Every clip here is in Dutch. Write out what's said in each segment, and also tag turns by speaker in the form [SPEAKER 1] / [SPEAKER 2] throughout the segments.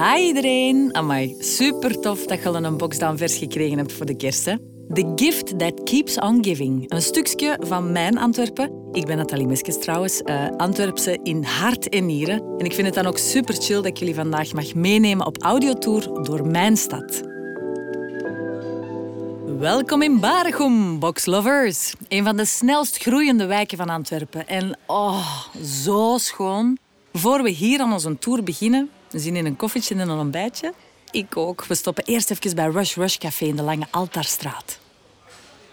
[SPEAKER 1] Hi iedereen. Amai, super tof dat je al een boxdown vers gekregen hebt voor de kerst. The Gift That Keeps On Giving. Een stukje van mijn Antwerpen. Ik ben Nathalie Meskes trouwens, uh, Antwerpse in hart en nieren. En ik vind het dan ook super chill dat ik jullie vandaag mag meenemen op audiotour door mijn stad. Welkom in Baregum, boxlovers. Een van de snelst groeiende wijken van Antwerpen. En oh, zo schoon. Voor we hier aan onze tour beginnen, zien in een koffietje en een ontbijtje. Ik ook. We stoppen eerst even bij Rush Rush Café in de Lange Altaarstraat.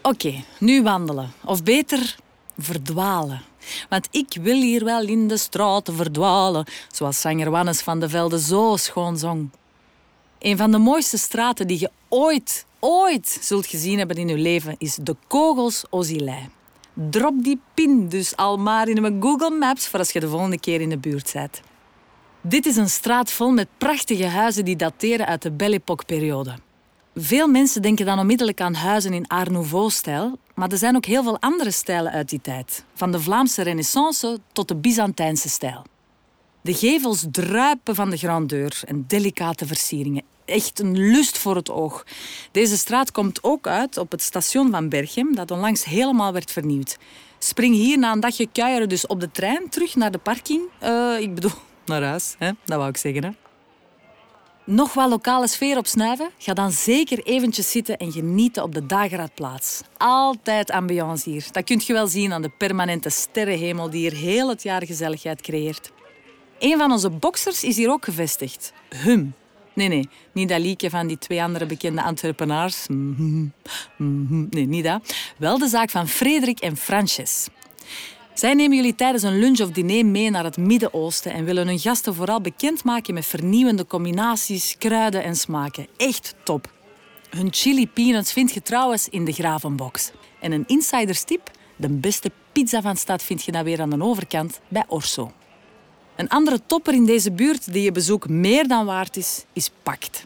[SPEAKER 1] Oké, nu wandelen. Of beter, verdwalen. Want ik wil hier wel in de straten verdwalen, zoals zanger Wannes van de Velde zo schoon zong. Een van de mooiste straten die je ooit, ooit zult gezien hebben in je leven is de Kogels Ozilei. Drop die pin dus al maar in mijn Google Maps voor als je de volgende keer in de buurt bent. Dit is een straat vol met prachtige huizen die dateren uit de Belle Époque-periode. Veel mensen denken dan onmiddellijk aan huizen in Art Nouveau-stijl, maar er zijn ook heel veel andere stijlen uit die tijd, van de Vlaamse Renaissance tot de Byzantijnse stijl. De gevels druipen van de grandeur en delicate versieringen. Echt een lust voor het oog. Deze straat komt ook uit op het station van Berchem, dat onlangs helemaal werd vernieuwd. Spring hier na een dagje kuieren dus op de trein terug naar de parking. Uh, ik bedoel, naar huis, hè? dat wou ik zeggen. Hè? Nog wel lokale sfeer opsnuiven? Ga dan zeker eventjes zitten en genieten op de Dageraadplaats. Altijd ambiance hier. Dat kunt je wel zien aan de permanente sterrenhemel die hier heel het jaar gezelligheid creëert. Een van onze boxers is hier ook gevestigd. Hum. Nee, nee, niet dat liedje van die twee andere bekende Antwerpenaars. Mhm. Mhm. Nee, niet dat. Wel de zaak van Frederik en Frances. Zij nemen jullie tijdens een lunch of diner mee naar het Midden-Oosten en willen hun gasten vooral bekendmaken met vernieuwende combinaties, kruiden en smaken. Echt top. Hun chili peanuts vind je trouwens in de Gravenbox. En een insiderstip, de beste pizza van stad vind je dan weer aan de overkant bij Orso. Een andere topper in deze buurt die je bezoek meer dan waard is, is Pact.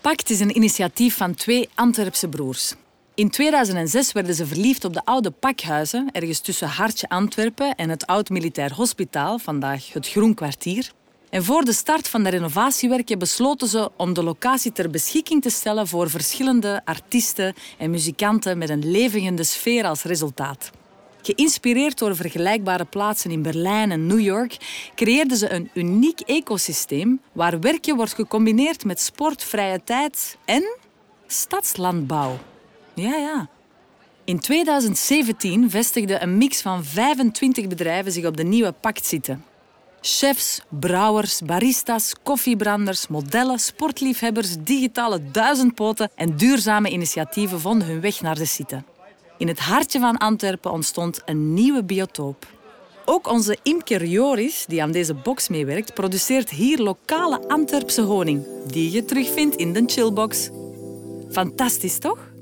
[SPEAKER 1] Pact is een initiatief van twee Antwerpse broers. In 2006 werden ze verliefd op de oude pakhuizen, ergens tussen Hartje Antwerpen en het Oud Militair Hospitaal, vandaag het Groen Kwartier. En voor de start van de renovatiewerken besloten ze om de locatie ter beschikking te stellen voor verschillende artiesten en muzikanten met een levende sfeer als resultaat. Geïnspireerd door vergelijkbare plaatsen in Berlijn en New York, creëerden ze een uniek ecosysteem waar werken wordt gecombineerd met sport, vrije tijd en stadslandbouw. Ja, ja. In 2017 vestigde een mix van 25 bedrijven zich op de nieuwe pact zitten. Chefs, brouwers, baristas, koffiebranders, modellen, sportliefhebbers, digitale duizendpoten en duurzame initiatieven vonden hun weg naar de site. In het hartje van Antwerpen ontstond een nieuwe biotoop. Ook onze imker Joris, die aan deze box meewerkt, produceert hier lokale Antwerpse honing, die je terugvindt in de chillbox. Fantastisch, toch?